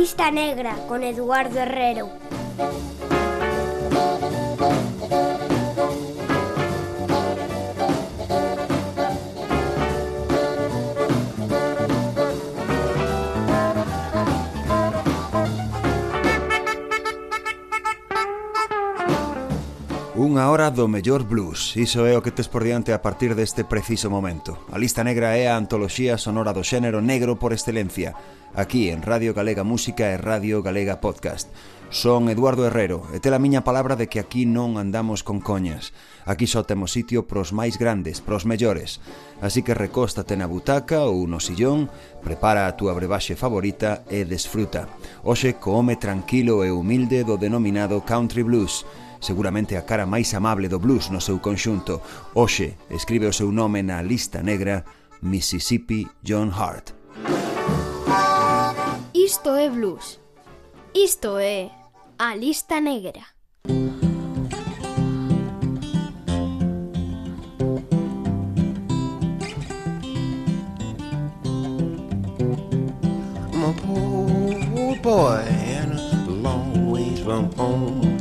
Lista negra con Eduardo Herrero. unha hora do mellor blues. Iso é o que tes por diante a partir deste preciso momento. A lista negra é a antoloxía sonora do xénero negro por excelencia, aquí en Radio Galega Música e Radio Galega Podcast. Son Eduardo Herrero e tela miña palabra de que aquí non andamos con coñas. Aquí só temos sitio pros máis grandes, pros mellores. Así que recóstate na butaca ou no sillón, prepara a túa brebaxe favorita e desfruta. Oxe co home tranquilo e humilde do denominado Country Blues, seguramente a cara máis amable do blues no seu conxunto. Hoxe escribe o seu nome na lista negra Mississippi John Hart. Isto é blues. Isto é a lista negra. boy and a long ways from home.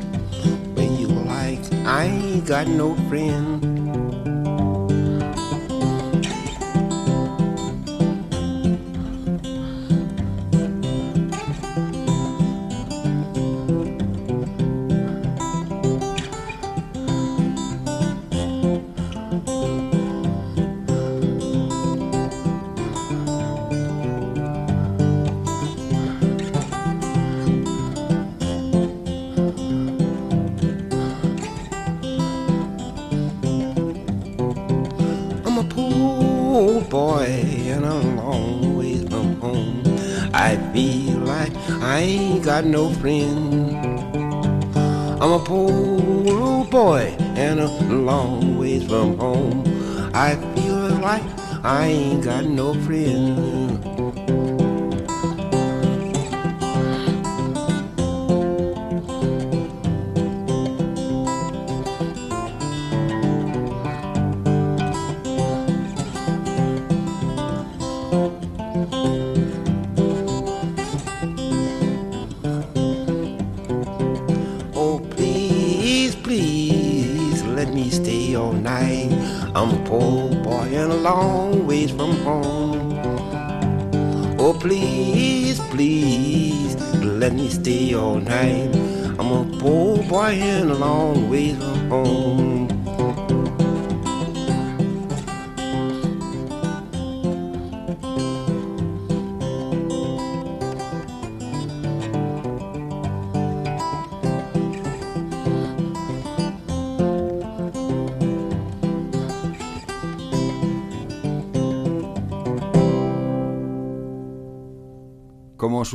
I ain't got no friends. Got no friend. I'm a poor old boy and a long ways from home. I feel like I ain't got no friend.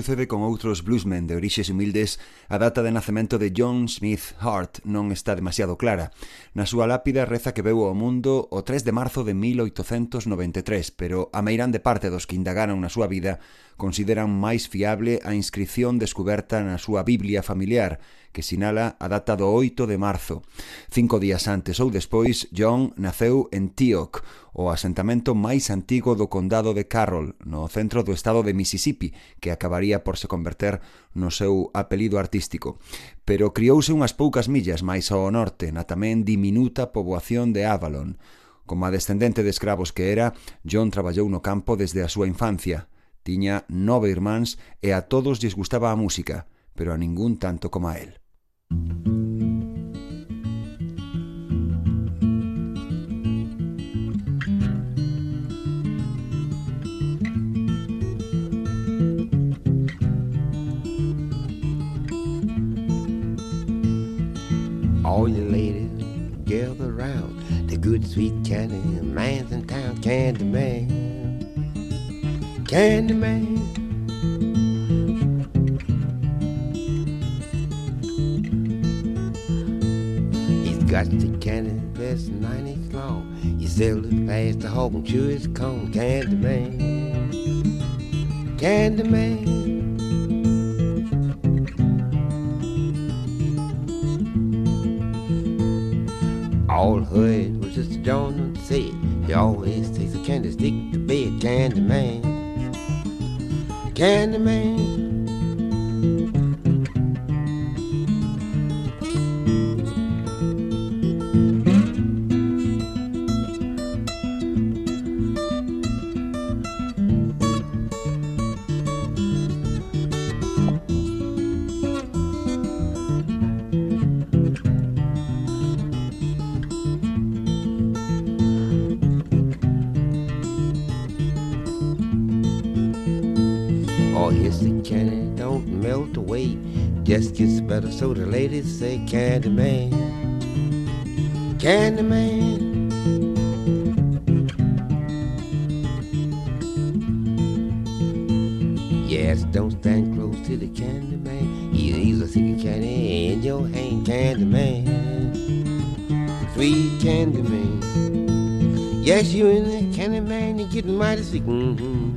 sucede con outros bluesmen de orixes humildes A data de nacemento de John Smith Hart non está demasiado clara. Na súa lápida reza que veu ao mundo o 3 de marzo de 1893, pero a meirande parte dos que indagaron na súa vida consideran máis fiable a inscripción descoberta na súa Biblia familiar, que sinala a data do 8 de marzo. Cinco días antes ou despois, John naceu en Tioc, o asentamento máis antigo do condado de Carroll, no centro do estado de Mississippi, que acabaría por se converter no seu apelido artístico, pero criouse unhas poucas millas máis ao norte na tamén diminuta poboación de Avalon. Como a descendente de escravos que era, John traballou no campo desde a súa infancia. Tiña nove irmáns e a todos lles gustaba a música, pero a ningún tanto como a él. Música All you ladies gather round the good sweet candy man's in town, candy man, candy man. got the candy that's 90 long. You sell it fast to and chew its cone. Candy man, candy man. All hood was just a John said. He always takes a candy stick to bed. Candy man, candy man. Just gets better. So the ladies say, Candyman, Candyman. Yes, don't stand close to the Candyman. He's easily stick candy in your hand, Candyman. Sweet Candyman. Yes, you in the Candyman, you're getting mighty sick. Mm-hmm.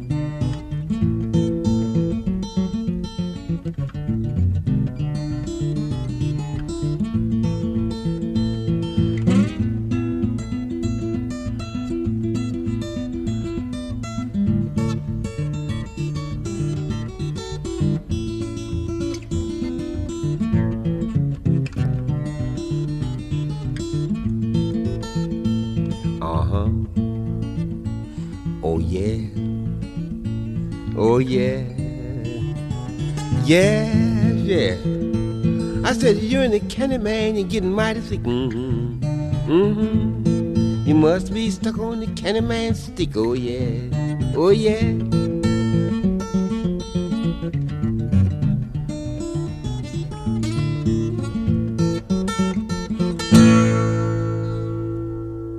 The candy man, you're getting mighty sick. Mm-hmm. Mm-hmm. You must be stuck on the candy man stick. Oh, yeah. Oh, yeah.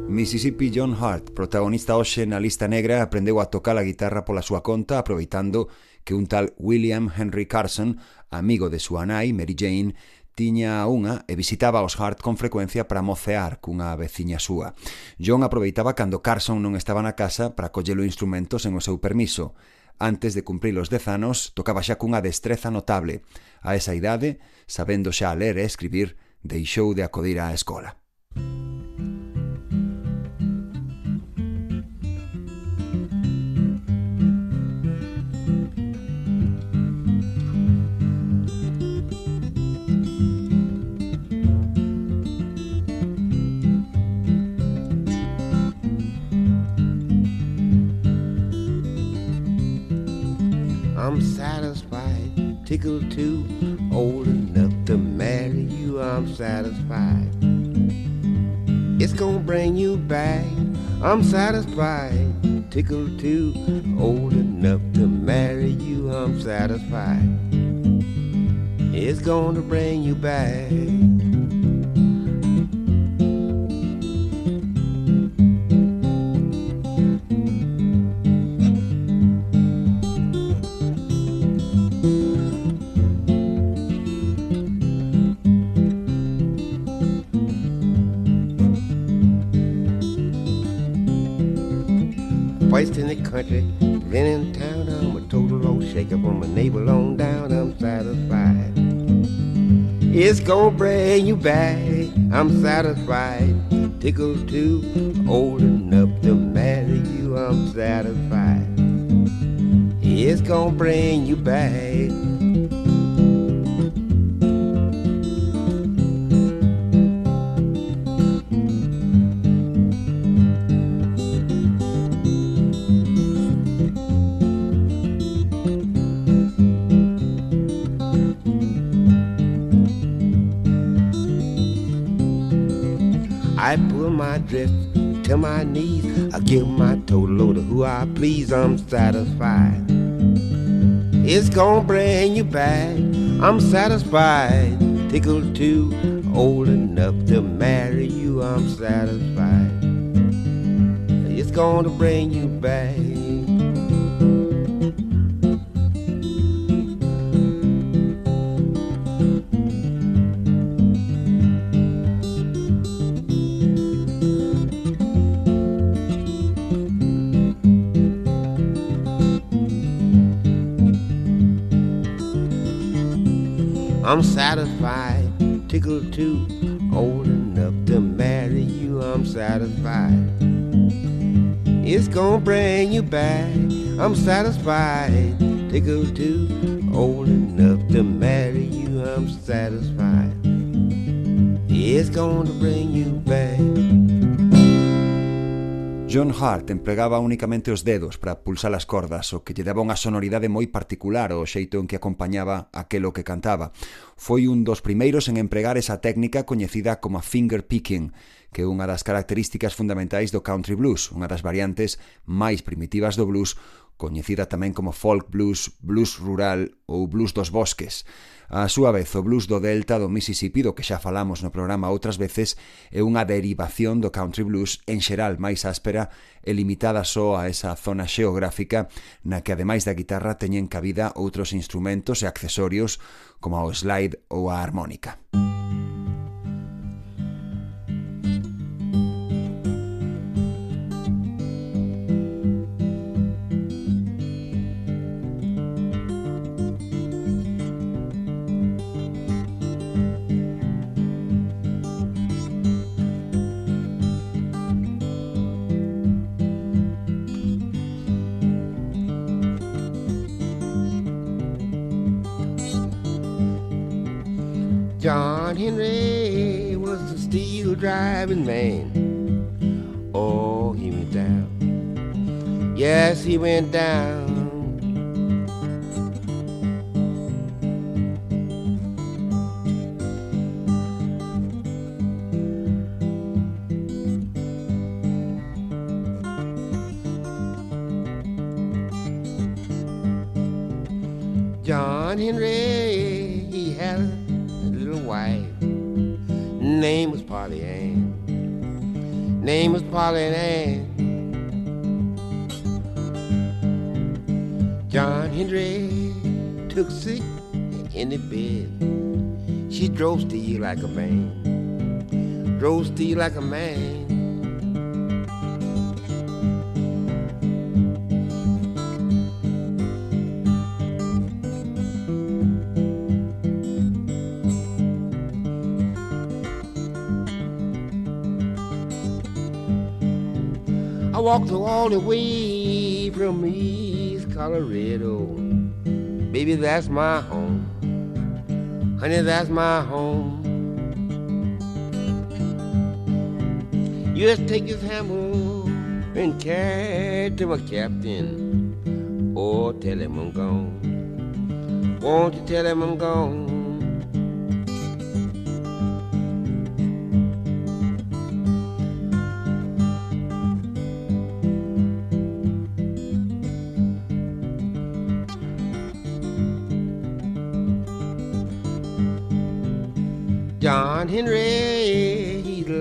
Mississippi John Hart, protagonista hoxe na lista negra, aprendeu a tocar a guitarra pola súa conta, aproveitando que un tal William Henry Carson, amigo de súa nai, Mary Jane, tiña unha e visitaba os Hart con frecuencia para mocear cunha veciña súa. John aproveitaba cando Carson non estaba na casa para collelo instrumentos en o seu permiso. Antes de cumprir os dez anos, tocaba xa cunha destreza notable. A esa idade, sabendo xa ler e escribir, deixou de acudir á escola. Tickled too, old enough to marry you. I'm satisfied. It's gonna bring you back. I'm satisfied, tickled too, old enough to marry you. I'm satisfied. It's gonna bring you back. Gonna bring you back. I'm satisfied. Tickled too, old enough to marry you. I'm satisfied. It's gonna bring you back. Satisfied. It's gonna bring you back, I'm satisfied. Tickled too, old enough to marry you, I'm satisfied. It's gonna bring you back. I'm satisfied, tickled too, old enough to marry you. I'm satisfied. It's gonna bring you back. I'm satisfied, tickled too, old enough to marry you, I'm satisfied. It's gonna bring you back. John Hart empregaba únicamente os dedos para pulsar as cordas, o que lle daba unha sonoridade moi particular ao xeito en que acompañaba aquelo que cantaba. Foi un dos primeiros en empregar esa técnica coñecida como finger picking, que é unha das características fundamentais do country blues, unha das variantes máis primitivas do blues, coñecida tamén como folk blues, blues rural ou blues dos bosques. A súa vez, o blues do delta do Mississippi, do que xa falamos no programa outras veces, é unha derivación do country blues en xeral máis áspera e limitada só a esa zona xeográfica na que ademais da guitarra teñen cabida outros instrumentos e accesorios como o slide ou a armónica. Música John Henry was the steel driving man. Oh, he went down. Yes, he went down. Ann. John Henry took sick in the bed. She drove steel like a man. Drove steel like a man. All the way from East Colorado. Baby, that's my home. Honey, that's my home. You just take this hammer and carry to my captain. Oh, tell him I'm gone. Won't you tell him I'm gone?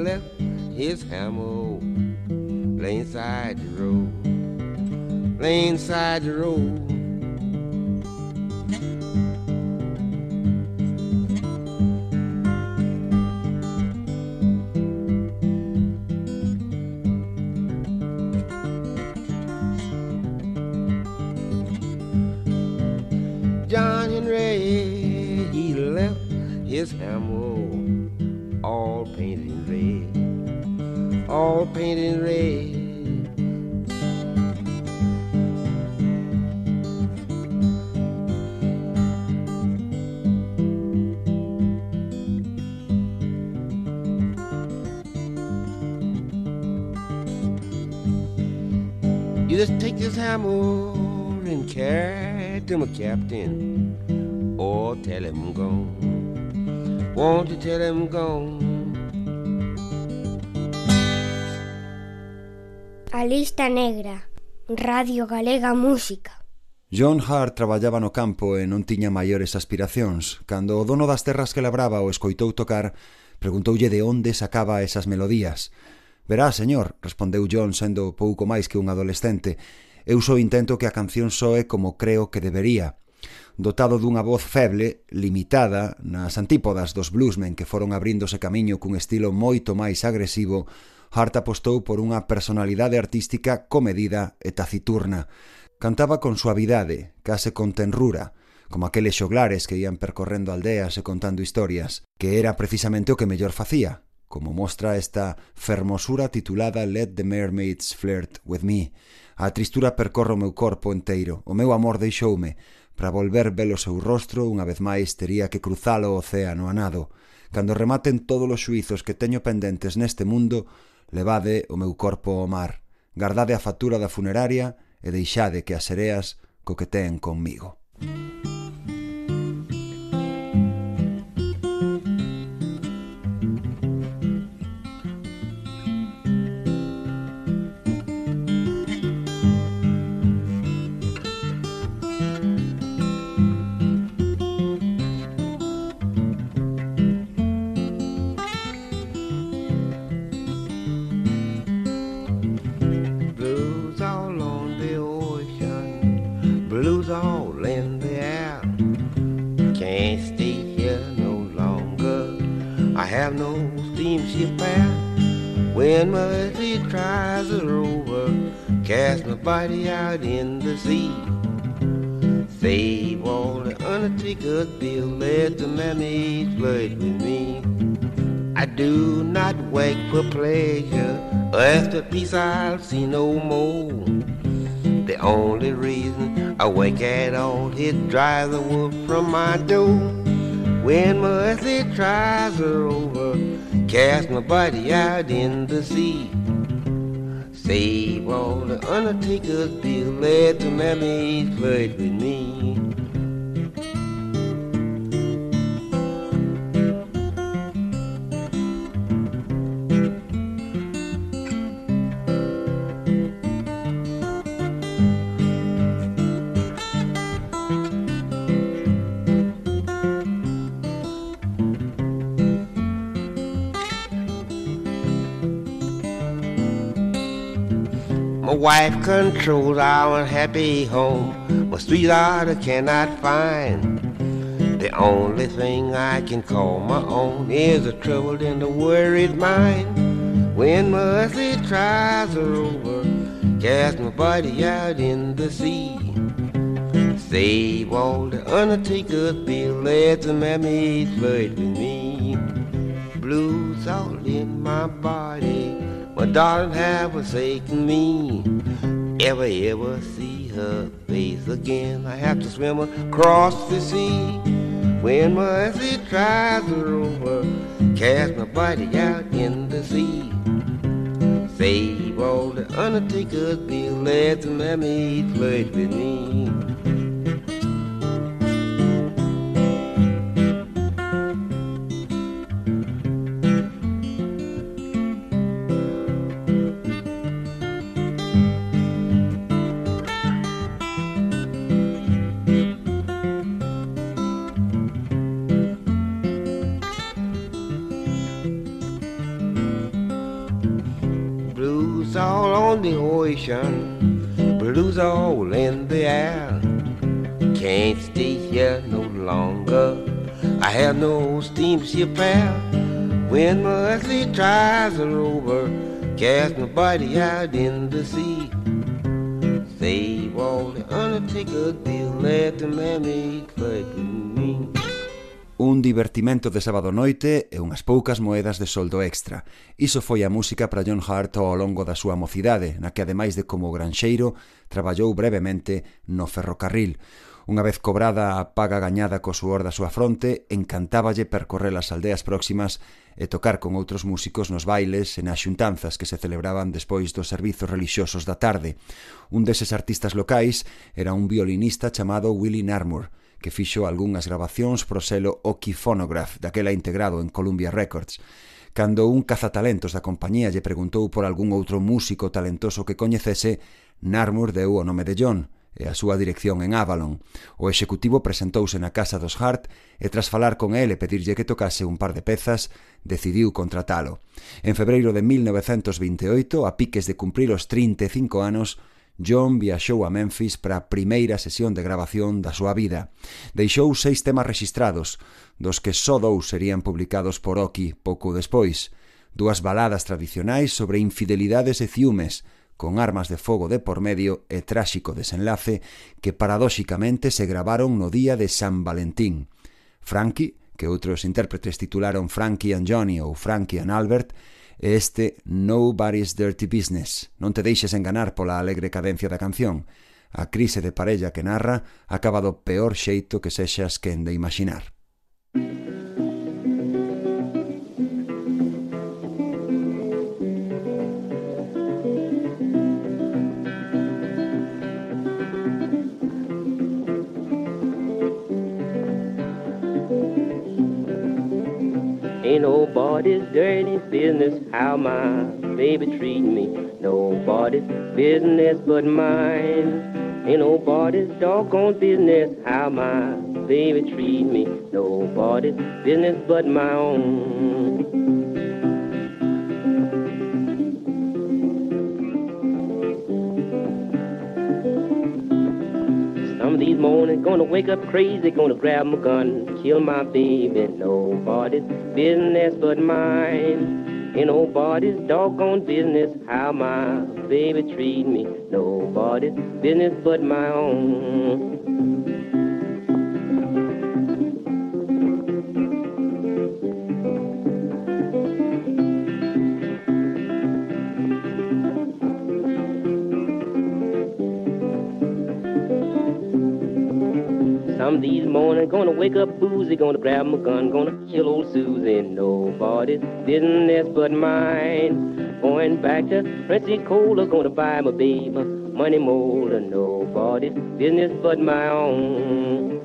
Left his hammer laying side the road, laying side the road. captain. Oh, tell him I'm gone. Won't you tell him I'm gone? A lista negra. Radio Galega Música. John Hart traballaba no campo e non tiña maiores aspiracións. Cando o dono das terras que labraba o escoitou tocar, preguntoulle de onde sacaba esas melodías. Verá, señor, respondeu John sendo pouco máis que un adolescente, eu só intento que a canción soe como creo que debería, dotado dunha voz feble, limitada, nas antípodas dos bluesmen que foron abríndose camiño cun estilo moito máis agresivo, Hart apostou por unha personalidade artística comedida e taciturna. Cantaba con suavidade, case con tenrura, como aqueles xoglares que ían percorrendo aldeas e contando historias, que era precisamente o que mellor facía, como mostra esta fermosura titulada Let the Mermaids Flirt with Me, A tristura percorre o meu corpo enteiro. O meu amor deixoume. Para volver ver o seu rostro, unha vez máis tería que cruzalo o océano a nado. Cando rematen todos os suizos que teño pendentes neste mundo, levade o meu corpo ao mar. Gardade a fatura da funeraria e deixade que as sereas coqueteen conmigo. Wake at all is drive the wolf from my door. When mercy tries her over, cast my body out in the sea. Save all the undertakers, be glad to mermaids flirt with me. Wife controls our happy home. My sweetheart I cannot find. The only thing I can call my own is a troubled and a worried mind. When my mercy tries her over, cast my body out in the sea. Save all the undertakers, be let the mermaids flirt with me. Blues all in my body my darling have forsaken me. Ever, ever see her face again? I have to swim across the sea. When mercy tries her over, cast my body out in the sea. Save all the undertakers, be let the mermaid flirt with me. your pal. When earthly tries are over, cast my body out in the sea. Save all the undertaker deal, let the man make like me. Un divertimento de sábado noite e unhas poucas moedas de soldo extra. Iso foi a música para John Hart ao longo da súa mocidade, na que ademais de como granxeiro, traballou brevemente no ferrocarril. Unha vez cobrada a paga gañada co suor da súa fronte, encantáballe percorrer as aldeas próximas e tocar con outros músicos nos bailes e nas xuntanzas que se celebraban despois dos servizos relixiosos da tarde. Un deses artistas locais era un violinista chamado Willie Narmore, que fixo algunhas grabacións pro selo Oki Phonograph, daquela integrado en Columbia Records. Cando un cazatalentos da compañía lle preguntou por algún outro músico talentoso que coñecese, Narmor deu o nome de John e a súa dirección en Avalon. O executivo presentouse na casa dos Hart e tras falar con el e pedirlle que tocase un par de pezas, decidiu contratalo. En febreiro de 1928, a piques de cumprir os 35 anos, John viaxou a Memphis para a primeira sesión de grabación da súa vida. Deixou seis temas registrados, dos que só dous serían publicados por Oki pouco despois. Dúas baladas tradicionais sobre infidelidades e ciúmes, con armas de fogo de por medio e tráxico desenlace que paradóxicamente se gravaron no día de San Valentín. Frankie, que outros intérpretes titularon Frankie and Johnny ou Frankie and Albert, e este Nobody's Dirty Business. Non te deixes enganar pola alegre cadencia da canción. A crise de parella que narra acaba do peor xeito que sexas quen de imaginar. Música Ain't nobody's dirty business how my baby treat me. Nobody's business but mine. Ain't nobody's doggone business how my baby treat me. Nobody's business but my own. These mornings, gonna wake up crazy, gonna grab my gun, kill my baby. Nobody's business but mine. Ain't nobody's doggone business how my baby treat me. Nobody's business but my own. Gonna wake up boozy, gonna grab my gun, gonna kill old Susie. Nobody's business but mine. Going back to Pensacola, gonna buy my baby money motor. Nobody's business but my own.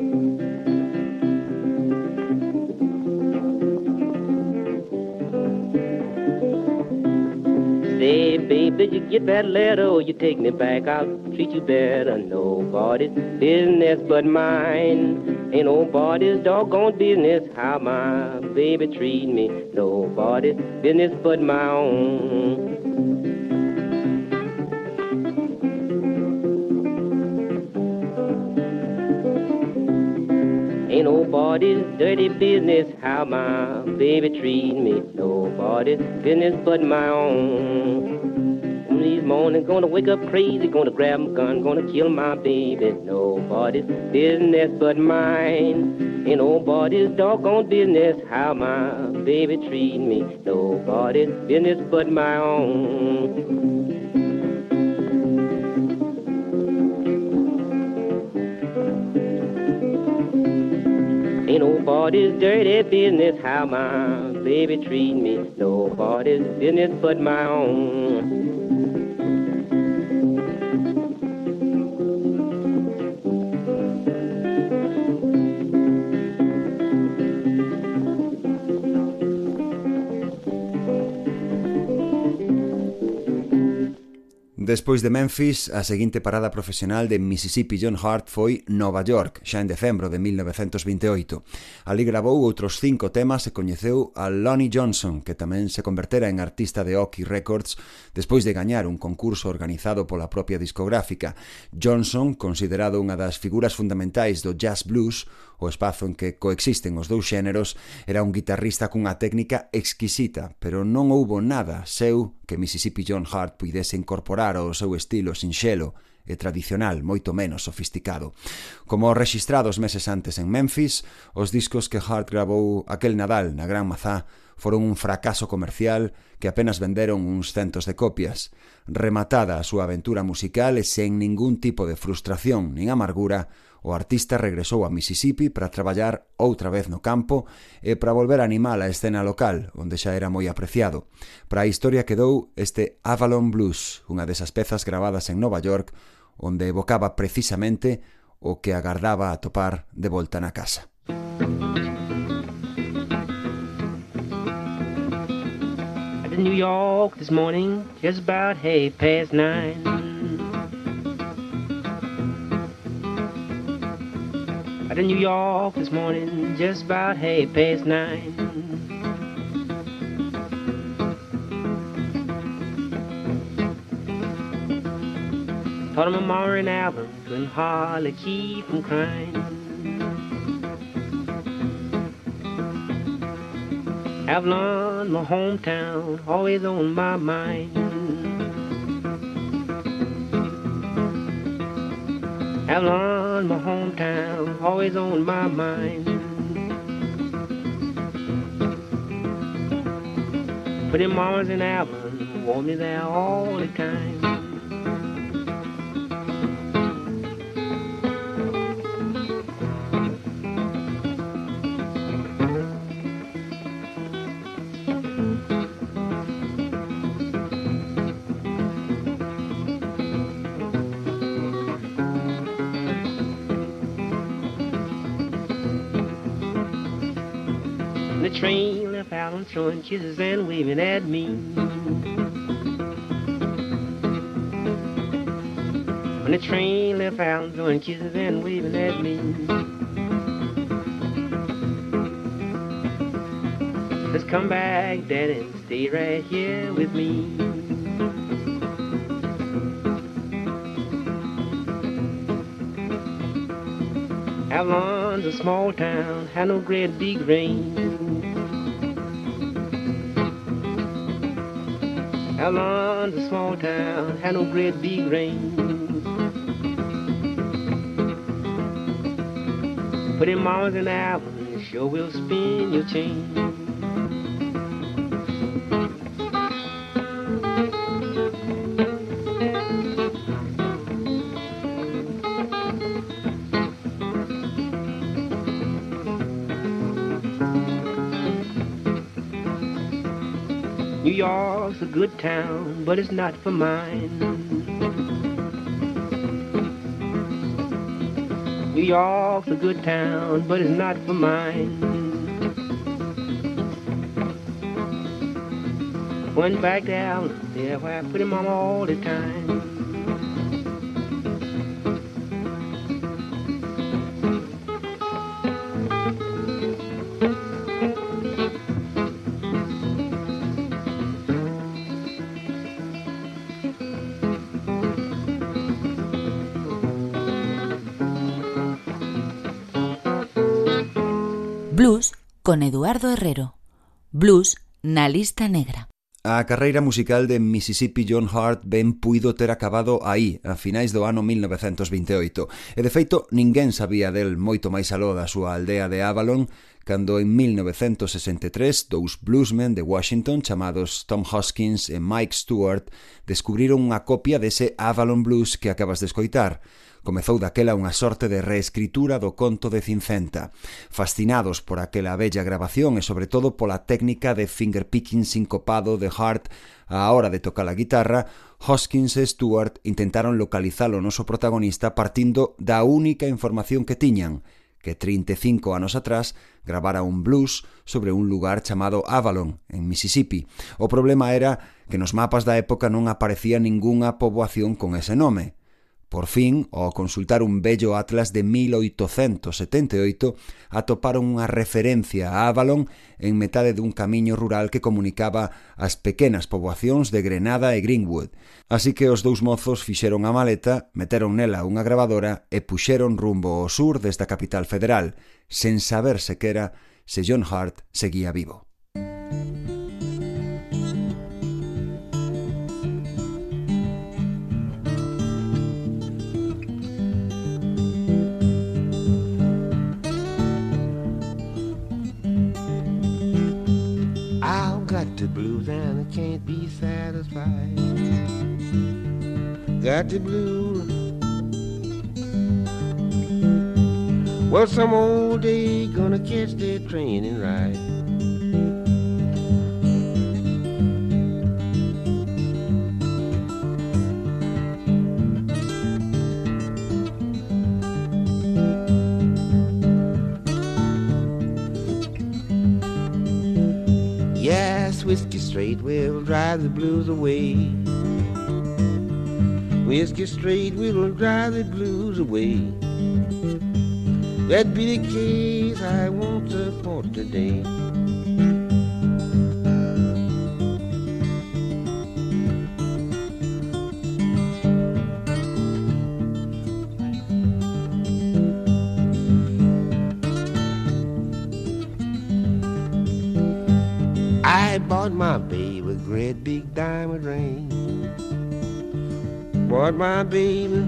Say, baby, you get that letter or you take me back. I'll treat you better. Nobody's business but mine. Ain't nobody's doggone business how my baby treat me. Nobody's business but my own. Ain't nobody's dirty business how my baby treat me. Nobody's business but my own. These mornings gonna wake up crazy, gonna grab my gun, gonna kill my baby. Nobody's business but mine. Ain't nobody's doggone business how my baby treat me. Nobody's business but my own. Ain't nobody's dirty business how my baby treat me. Nobody's business but my own. Despois de Memphis, a seguinte parada profesional de Mississippi John Hart foi Nova York, xa en decembro de 1928. Ali gravou outros cinco temas e coñeceu a Lonnie Johnson, que tamén se convertera en artista de Oki Records despois de gañar un concurso organizado pola propia discográfica. Johnson, considerado unha das figuras fundamentais do jazz blues, o espazo en que coexisten os dous xéneros, era un guitarrista cunha técnica exquisita, pero non houbo nada seu que Mississippi John Hart puidese incorporar ao seu estilo sinxelo e tradicional moito menos sofisticado. Como registrados meses antes en Memphis, os discos que Hart grabou aquel Nadal na Gran Mazá foron un fracaso comercial que apenas venderon uns centos de copias. Rematada a súa aventura musical e sen ningún tipo de frustración nin amargura, O artista regresou a Mississippi para traballar outra vez no campo e para volver a animar a escena local, onde xa era moi apreciado. Para a historia quedou este Avalon Blues, unha desas pezas gravadas en Nova York, onde evocaba precisamente o que agardaba a topar de volta na casa. New York this morning, just about hey past nine. Out in New York this morning, just about half past nine. Told him Mama and Alvin couldn't hardly keep from crying. Avalon, my hometown, always on my mind. Avalon, on my hometown, always on my mind. But in Mars and Alvin, want me there all the time. Train left out on throwing kisses and waving at me. When the train left out throwing kisses and waving at me. Let's come back, Daddy, and stay right here with me. Avalon's a small town, had no great big rain. Avalon's a small town, had no great big rain. But in Mars and Alvin, sure will spin your chain. Good town, but it's not for mine. New York's a good town, but it's not for mine. Went back down yeah, where I put him on all the time. con Eduardo Herrero. Blues na lista negra. A carreira musical de Mississippi John Hart ben puido ter acabado aí, a finais do ano 1928, e de feito ninguén sabía del moito máis aló da súa aldea de Avalon, cando en 1963 dous bluesmen de Washington chamados Tom Hoskins e Mike Stewart descubriron unha copia dese Avalon Blues que acabas de escoitar. Comezou daquela unha sorte de reescritura do conto de Cincenta. Fascinados por aquela bella grabación e sobre todo pola técnica de fingerpicking sincopado de Hart á hora de tocar a guitarra, Hoskins e Stewart intentaron localizar o noso protagonista partindo da única información que tiñan, que 35 anos atrás gravara un blues sobre un lugar chamado Avalon, en Mississippi. O problema era que nos mapas da época non aparecía ningunha poboación con ese nome. Por fin, ao consultar un bello atlas de 1878, atoparon unha referencia a Avalon en metade dun camiño rural que comunicaba as pequenas poboacións de Grenada e Greenwood. Así que os dous mozos fixeron a maleta, meteron nela unha gravadora e puxeron rumbo ao sur desta capital federal, sen saber sequera se John Hart seguía vivo. Blues and I can't be satisfied. Got the blues. Well, some old day gonna catch that train and ride. Straight will drive the blues away. Whiskey straight will drive the blues away. That be the case I won't support today. Bought my baby.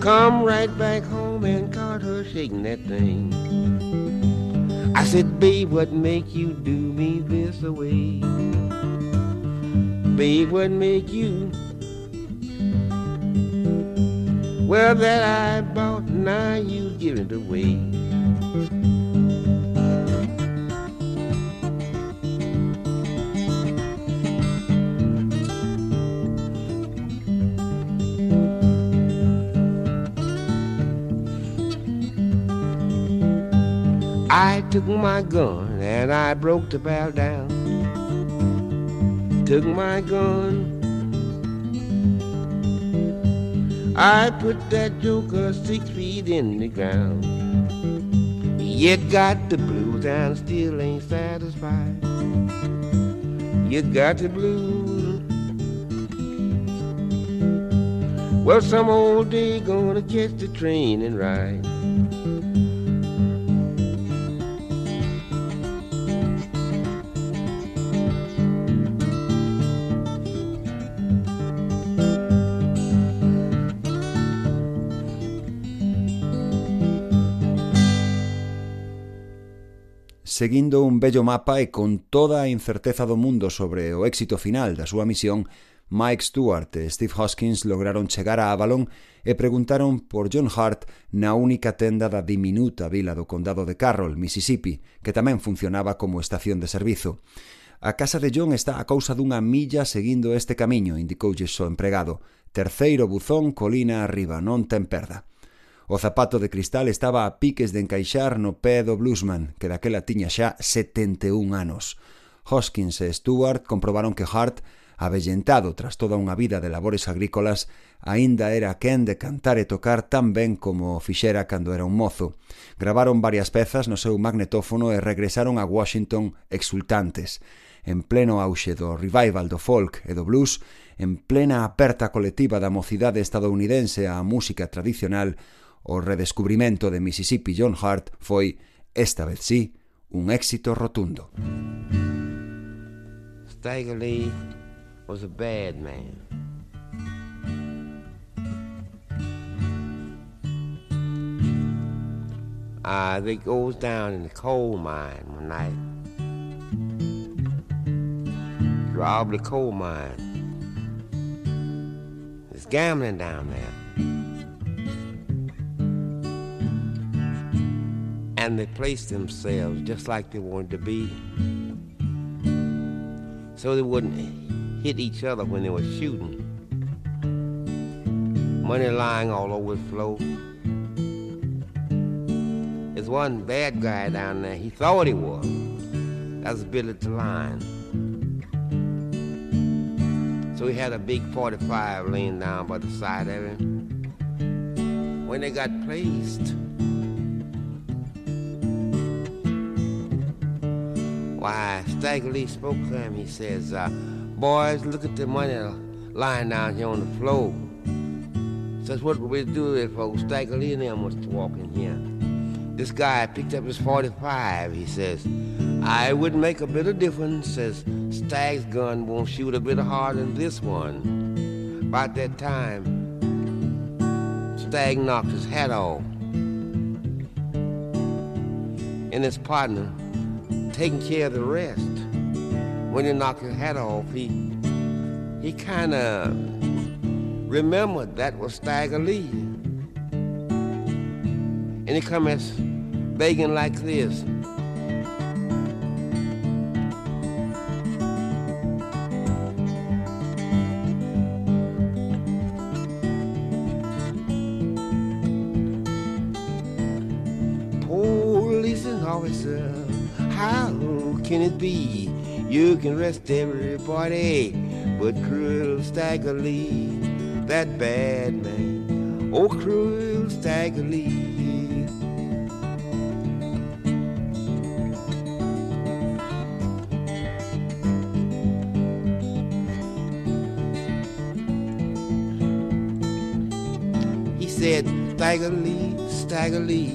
Come right back home and caught her shaking that thing. I said, babe, what make you do me this way? Babe, what make you? Well, that I bought, now you give it away. Took my gun and I broke the barrel down. Took my gun. I put that joker six feet in the ground. You got the blues and still ain't satisfied. You got the blues. Well, some old day gonna catch the train and ride. seguindo un bello mapa e con toda a incerteza do mundo sobre o éxito final da súa misión, Mike Stewart e Steve Hoskins lograron chegar a Avalon e preguntaron por John Hart na única tenda da diminuta vila do condado de Carroll, Mississippi, que tamén funcionaba como estación de servizo. A casa de John está a causa dunha milla seguindo este camiño, indicoulle o empregado. Terceiro buzón colina arriba, non ten perda. O zapato de cristal estaba a piques de encaixar no pé do bluesman, que daquela tiña xa 71 anos. Hoskins e Stewart comprobaron que Hart, avellentado tras toda unha vida de labores agrícolas, aínda era quen de cantar e tocar tan ben como o fixera cando era un mozo. Gravaron varias pezas no seu magnetófono e regresaron a Washington exultantes en pleno auxe do revival do folk e do blues, en plena aperta colectiva da mocidade estadounidense á música tradicional, O redescubrimento de Mississippi John Hart foi, esta vez sí, un éxito rotundo. Stagger Lee was a bad man. Ah, uh, they goes down in the coal mine one night. Robbed the coal mine. There's gambling down there. And they placed themselves just like they wanted to be so they wouldn't hit each other when they were shooting. Money lying all over the floor. There's one bad guy down there. He thought he was. That's Billy Line. So he had a big 45 laying down by the side of him. When they got placed, Why, Stagger Lee spoke to him. He says, uh, Boys, look at the money lying down here on the floor. Says, what we do if old Stagger Lee and them was to walk in here? This guy picked up his 45. He says, I wouldn't make a bit of difference. Says, Stag's gun won't shoot a bit harder than this one. About that time, Stag knocked his hat off. And his partner taking care of the rest. When he knocked his hat off, he he kind of remembered that was Stagger Lee. And he comes begging like this. Can it be? You can rest everybody but cruel Stagger Lee, that bad man. Oh, cruel Stagger Lee. He said, Stagger Lee, Stagger Lee,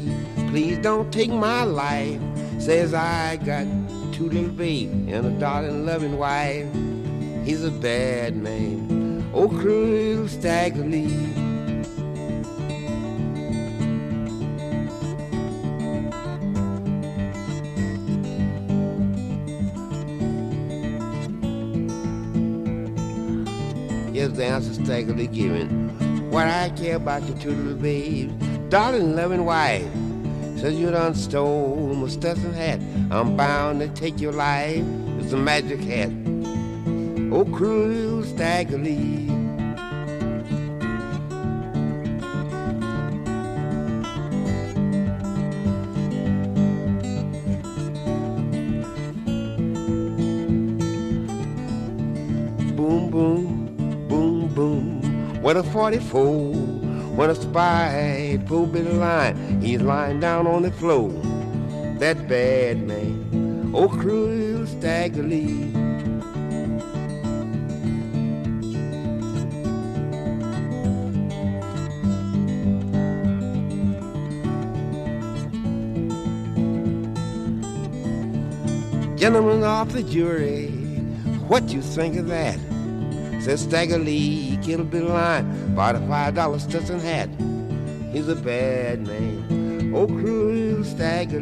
please don't take my life. Says I got two little babies and a darling loving wife. He's a bad man, oh cruel Stagger Lee. Yes, the answer Stagger Lee given. What I care about your two little babes, darling loving wife. Says you done stole my stuff and hat I'm bound to take your life. It's a magic hat. Oh, cruel Stagger Lee. Boom, boom, boom, boom. What a 44. When a spy pulled Billy line, he's lying down on the floor. That bad man, oh cruel Stagger Lee. Gentlemen of the jury, what you think of that? Says Stagger Lee, killed Billy Line, bought a five dollar Stetson hat. He's a bad man, oh cruel Stagger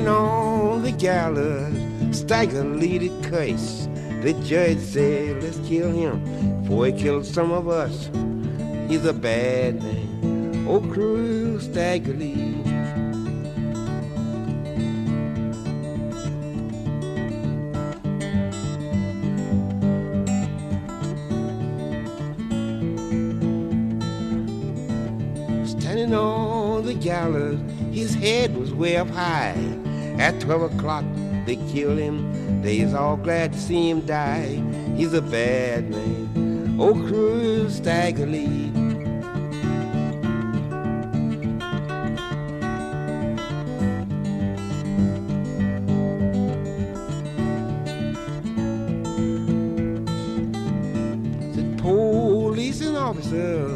Standing on the gallows, Stagger Lee the curse. The judge said, let's kill him before he kills some of us. He's a bad man, oh cruel Stagger Lee. Standing on the gallows, his head was way up high. At 12 o'clock, they kill him. They's all glad to see him die. He's a bad man, oh cruel Stagger Lee. Said police officer,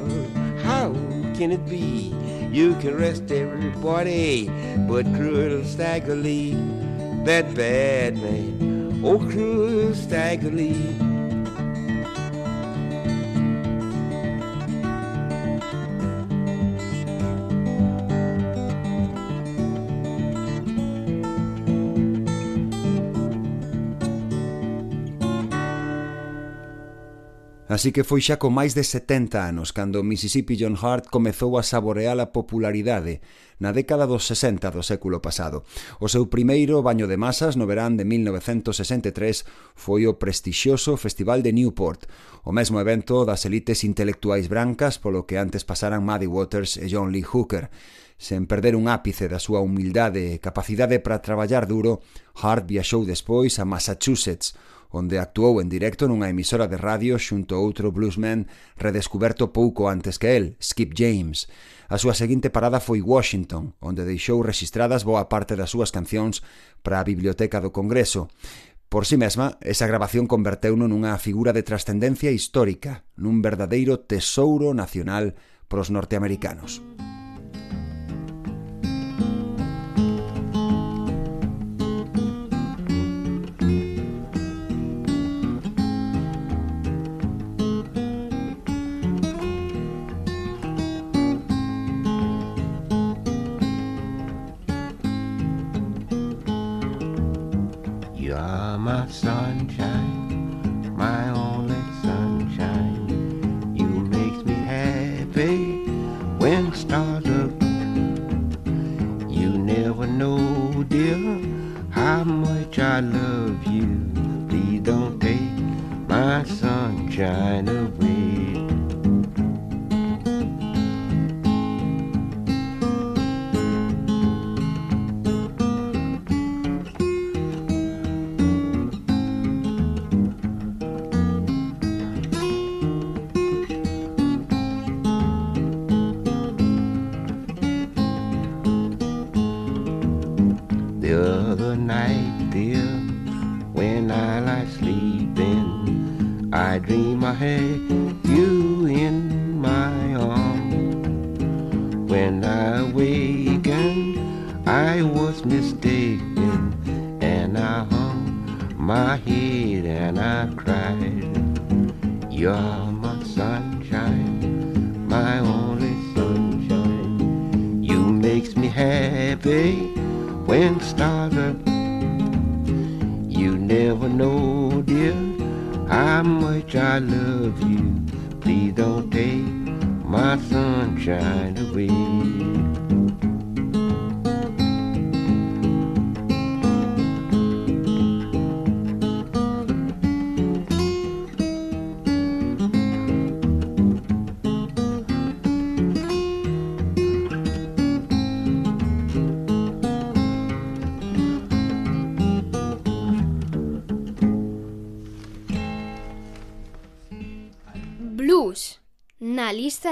how can it be? You can arrest everybody, but cruel Stagger Lee, that bad man, oh cruel Stagger Así que foi xa con máis de 70 anos cando Mississippi John Hart comezou a saborear a popularidade na década dos 60 do século pasado. O seu primeiro baño de masas no verán de 1963 foi o prestixioso Festival de Newport, o mesmo evento das elites intelectuais brancas polo que antes pasaran Muddy Waters e John Lee Hooker. Sen perder un ápice da súa humildade e capacidade para traballar duro, Hart viaxou despois a Massachusetts, onde actuou en directo nunha emisora de radio xunto a outro bluesman redescuberto pouco antes que el, Skip James. A súa seguinte parada foi Washington, onde deixou registradas boa parte das súas cancións para a Biblioteca do Congreso. Por si sí mesma, esa grabación converteuno nunha figura de trascendencia histórica, nun verdadeiro tesouro nacional pros norteamericanos. I love you. Please don't take my sunshine away. had you in my arms. When I awakened, I was mistaken, and I hung my head and I cried. You're my sunshine, my only sunshine. You makes me happy when stars are. You never know how much I love you. Please don't take my sunshine away.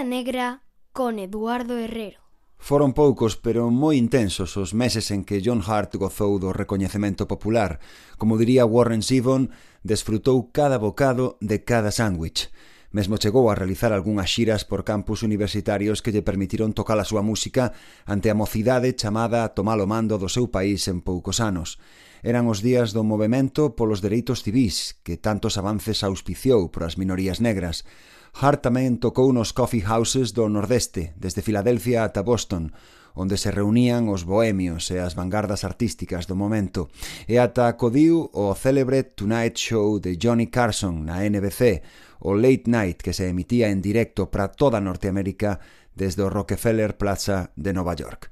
negra con Eduardo Herrero. Foron poucos, pero moi intensos os meses en que John Hart gozou do recoñecemento popular. Como diría Warren Zevon, desfrutou cada bocado de cada sándwich. Mesmo chegou a realizar algunhas xiras por campus universitarios que lle permitiron tocar a súa música ante a mocidade chamada a tomar o mando do seu país en poucos anos. Eran os días do movimento polos dereitos civis, que tantos avances auspiciou para as minorías negras. Hart tamén tocou nos coffee houses do Nordeste, desde Filadelfia ata Boston, onde se reunían os bohemios e as vanguardas artísticas do momento, e ata acodiu o célebre Tonight Show de Johnny Carson na NBC, o Late Night que se emitía en directo para toda Norteamérica desde o Rockefeller Plaza de Nova York.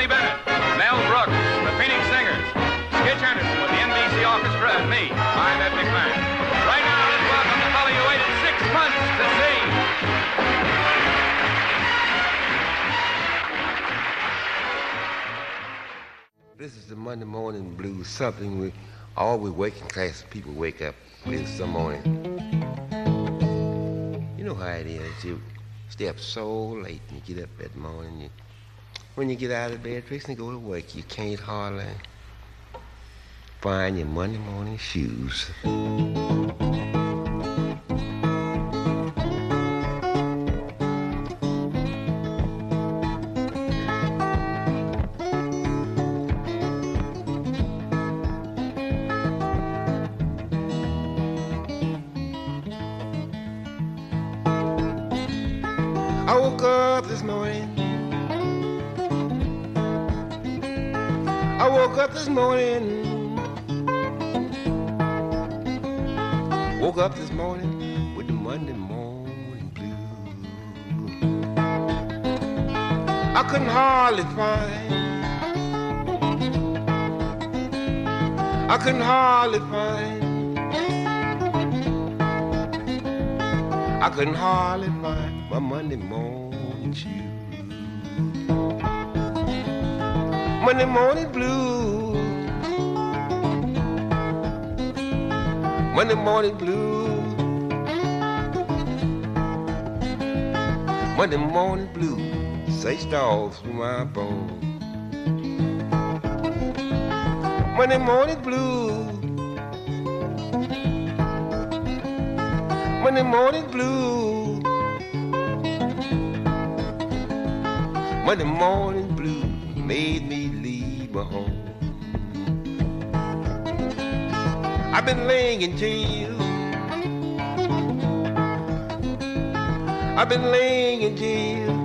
Tony Bennett, Mel Brooks, the Phoenix Singers, Skitch Henderson with the NBC Orchestra, and me, I'm Ed McMahon. Right now, let's welcome the fellow you waited six months to see. This is the Monday morning blues, something we all we working class people wake up with some morning. You know how it is. You stay up so late and you get up that morning. You, when you get out of bed, fixing to go to work, you can't hardly find your Monday morning shoes. Hardly find. I couldn't hardly find. I couldn't hardly find my Monday morning shoes. Monday morning blue. Monday morning blue. Monday morning blue. Saced all through my bones. Monday morning blue. Monday morning blue. Monday morning blue made me leave my home. I've been laying in jail. I've been laying in jail.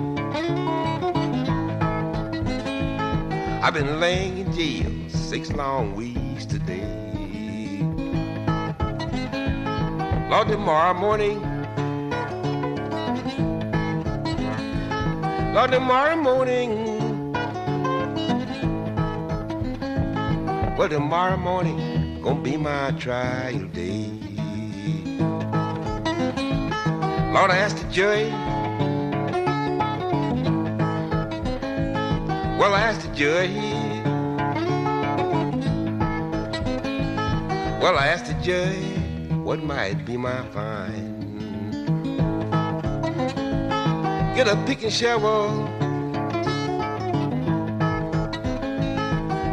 I've been laying in jail six long weeks today. Lord, tomorrow morning. Lord, tomorrow morning. Well, tomorrow morning gonna be my trial day. Lord, I asked the jury. Well, I asked the jury. Well, I asked the judge what might be my fine. Get a pick and shovel.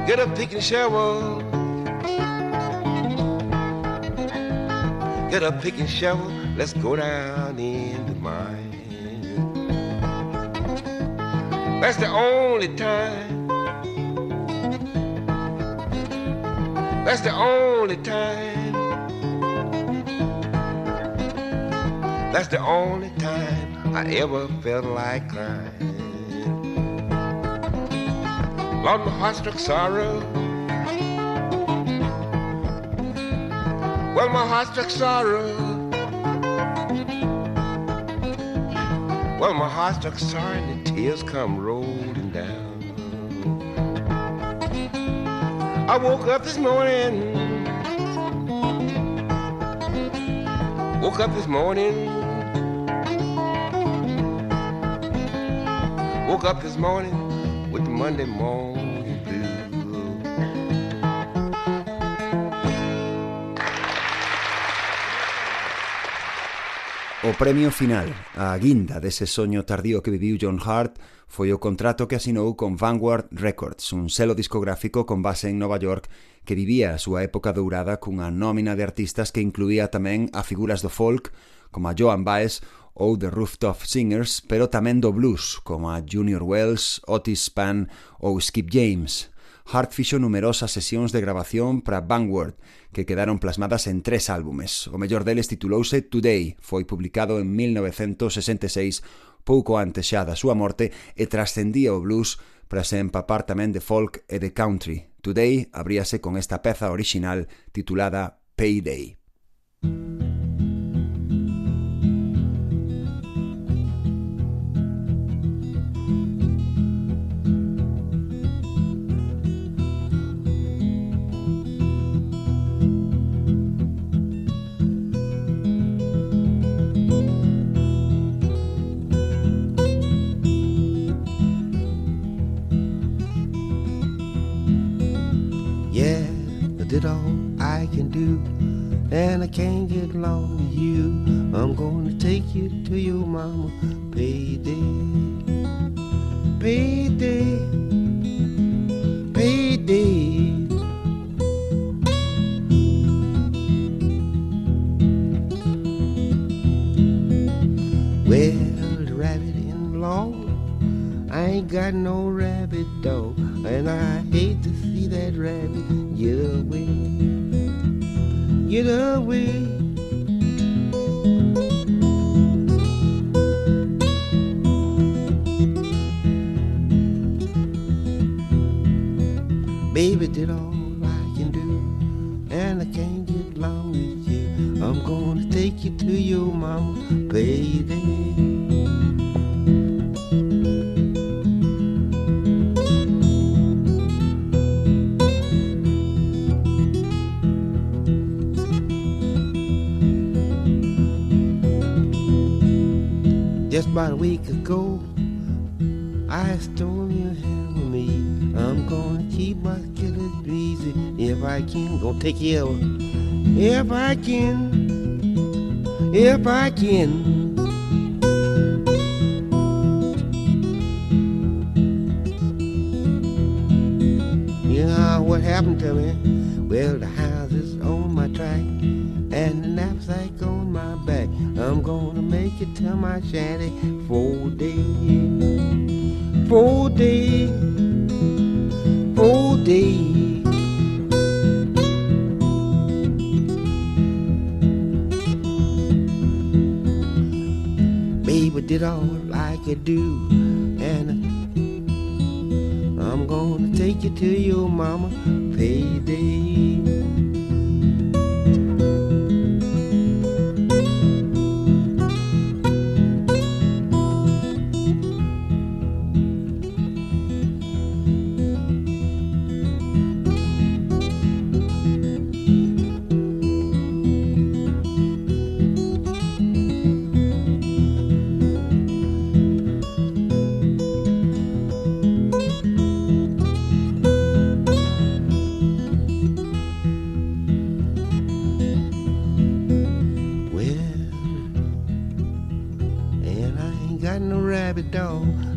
Get a pick and shovel. Get a pick and shovel. Let's go down in the mine. That's the only time. That's the only time. That's the only time I ever felt like crying. Lord, my heart struck sorrow. Well, my heart struck sorrow. Well, my heart struck sorrow and the tears come rolling down. I woke up this morning. Woke up this morning. Woke up this morning with the Monday morning O premio final, a guinda dese soño tardío que viviu John Hart, foi o contrato que asinou con Vanguard Records, un selo discográfico con base en Nova York que vivía a súa época dourada cunha nómina de artistas que incluía tamén a figuras do folk, como a Joan Baez ou The Rooftop Singers, pero tamén do blues, como a Junior Wells, Otis Spann ou Skip James. Hart fixo numerosas sesións de grabación para Vanguard, que quedaron plasmadas en tres álbumes. O mellor deles titulouse Today, foi publicado en 1966, pouco antes xa da súa morte, e trascendía o blues para se empapar tamén de folk e de country. Today abríase con esta peza orixinal titulada Payday. Música I did all I can do, and I can't get along with you. I'm gonna take you to your mama, payday, payday, payday. Well, the rabbit in the law. I ain't got no rabbit dog, and I hate to that rabbit get away. Get away. Take her. If I can, if I can.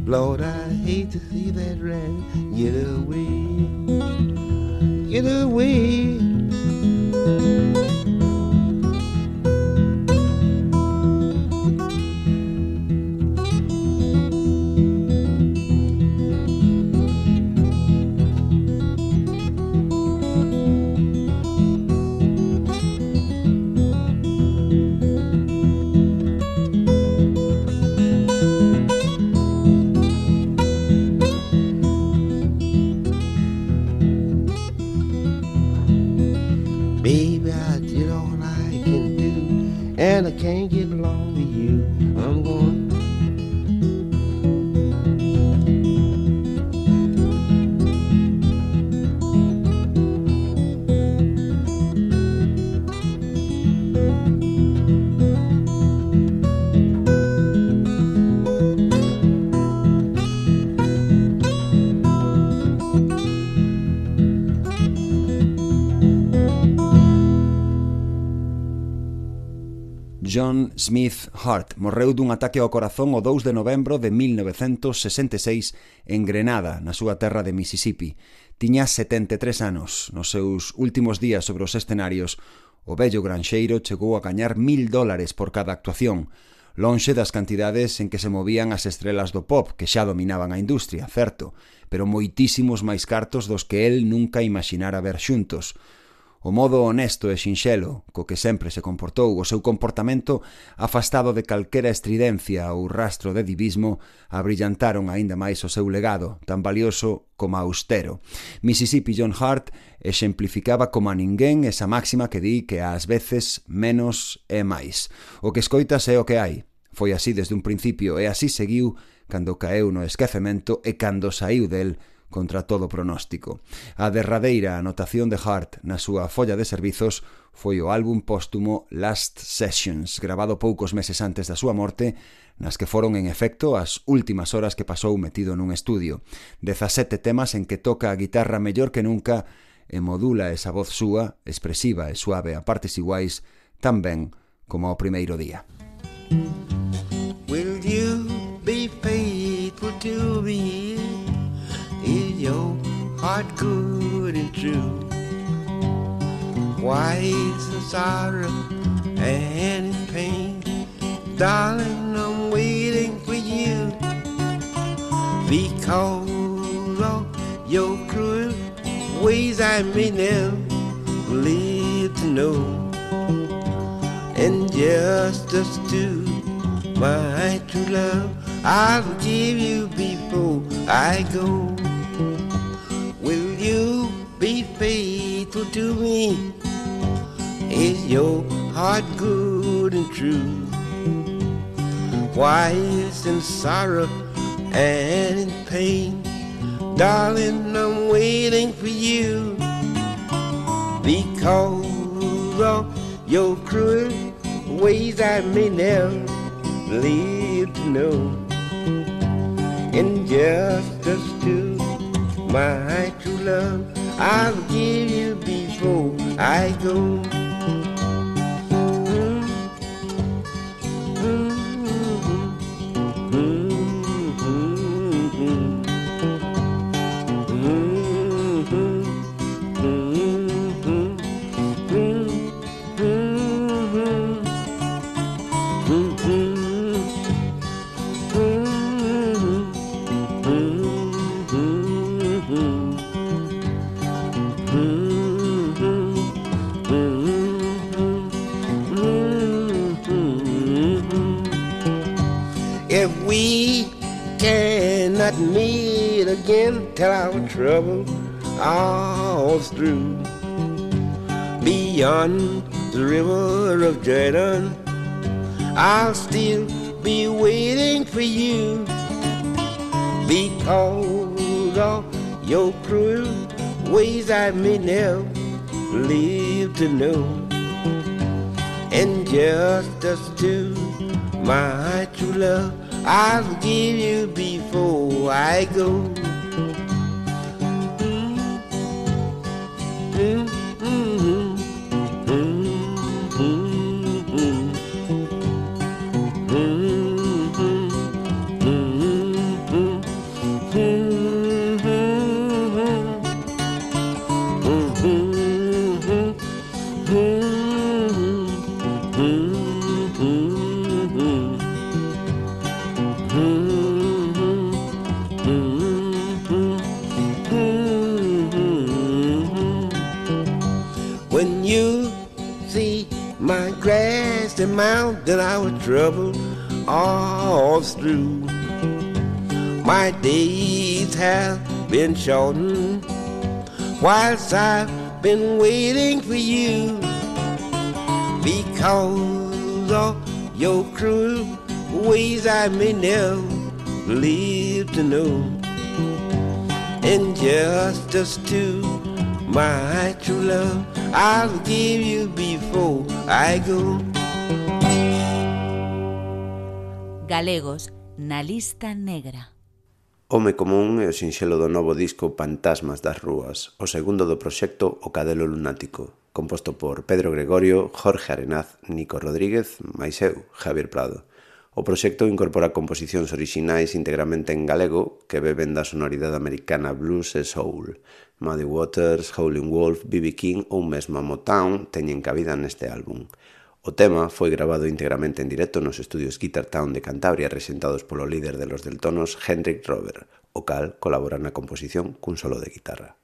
Lord, I hate to see that rabbit get away. Smith Hart morreu dun ataque ao corazón o 2 de novembro de 1966 en Grenada, na súa terra de Mississippi. Tiña 73 anos. Nos seus últimos días sobre os escenarios, o bello granxeiro chegou a gañar mil dólares por cada actuación, lonxe das cantidades en que se movían as estrelas do pop que xa dominaban a industria, certo, pero moitísimos máis cartos dos que el nunca imaginara ver xuntos – O modo honesto e sinxelo co que sempre se comportou o seu comportamento afastado de calquera estridencia ou rastro de divismo abrillantaron aínda máis o seu legado, tan valioso como austero. Mississippi John Hart exemplificaba como a ninguén esa máxima que di que ás veces menos é máis. O que escoitas é o que hai. Foi así desde un principio e así seguiu cando caeu no esquecemento e cando saiu del contra todo pronóstico. A derradeira anotación de Hart na súa folla de servizos foi o álbum póstumo Last Sessions, grabado poucos meses antes da súa morte, nas que foron en efecto as últimas horas que pasou metido nun estudio. 17 temas en que toca a guitarra mellor que nunca e modula esa voz súa, expresiva e suave a partes iguais, tan ben como ao primeiro día. Will you be faithful to me? Heart good and true? Why is the sorrow and in pain? Darling, I'm waiting for you because of your cruel ways I may never live to know. And justice to my true love, I'll give you before I go. You be faithful to me? Is your heart good and true? Why is in sorrow and in pain? Darling, I'm waiting for you because of your cruel ways I may never live to know. Injustice to my true love, I'll give you before I go. Trouble all through, beyond the river of Jordan, I'll still be waiting for you because of your cruel ways I may never live to know. And just justice to my true love, I'll give you before I go. Shortened whilst I've been waiting for you because of Your cruel ways I may never live to know. Injustice to my true love, I'll give you before I go. Galegos na lista negra. Home Común é o sinxelo do novo disco Pantasmas das Rúas, o segundo do proxecto O Cadelo Lunático, composto por Pedro Gregorio, Jorge Arenaz, Nico Rodríguez, máis eu, Javier Prado. O proxecto incorpora composicións orixinais íntegramente en galego que beben da sonoridade americana blues e soul. Muddy Waters, Howlin' Wolf, B.B. King ou mesmo Motown teñen cabida neste álbum. O tema foi grabado íntegramente en directo nos estudios Guitar Town de Cantabria resentados polo líder de los Deltonos, Hendrik Rover, o cal colabora na composición cun solo de guitarra.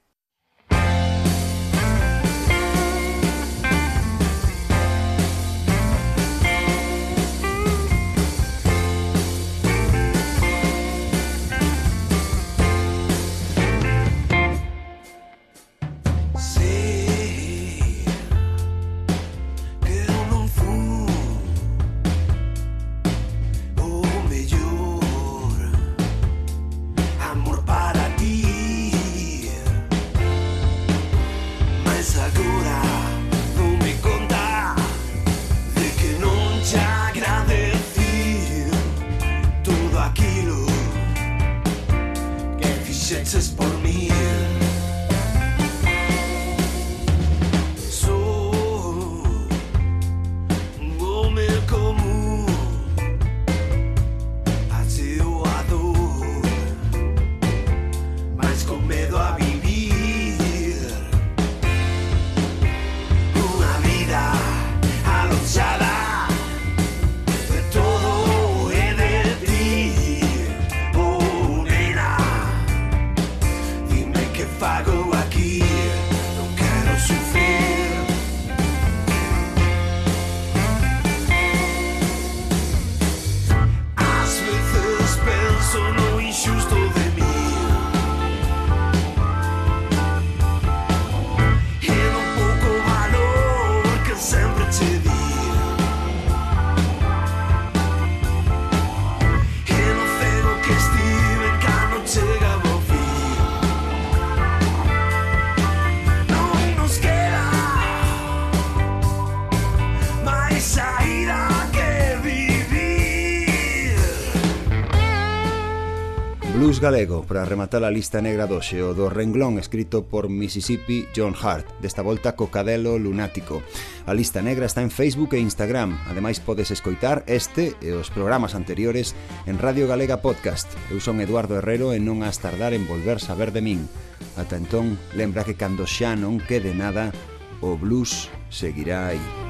galego para rematar a lista negra doxe o do renglón escrito por Mississippi John Hart, desta volta co cadelo lunático. A lista negra está en Facebook e Instagram. Ademais podes escoitar este e os programas anteriores en Radio Galega Podcast. Eu son Eduardo Herrero e non has tardar en volver saber de min. Ata entón, lembra que cando xa non quede nada, o blues seguirá aí.